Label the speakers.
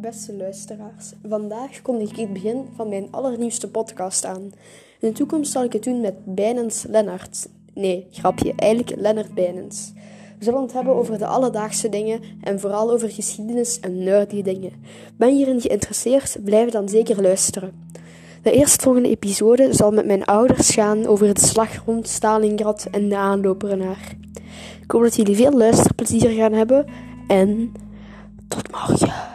Speaker 1: beste luisteraars. Vandaag kom ik het begin van mijn allernieuwste podcast aan. In de toekomst zal ik het doen met Bijnens Lennart. Nee, grapje, eigenlijk Lennart Bijnens. We zullen het hebben over de alledaagse dingen en vooral over geschiedenis en nerdy dingen. Ben je hierin geïnteresseerd? Blijf dan zeker luisteren. De eerstvolgende episode zal met mijn ouders gaan over de slag rond Stalingrad en de aanloop ernaar. Ik hoop dat jullie veel luisterplezier gaan hebben en tot morgen.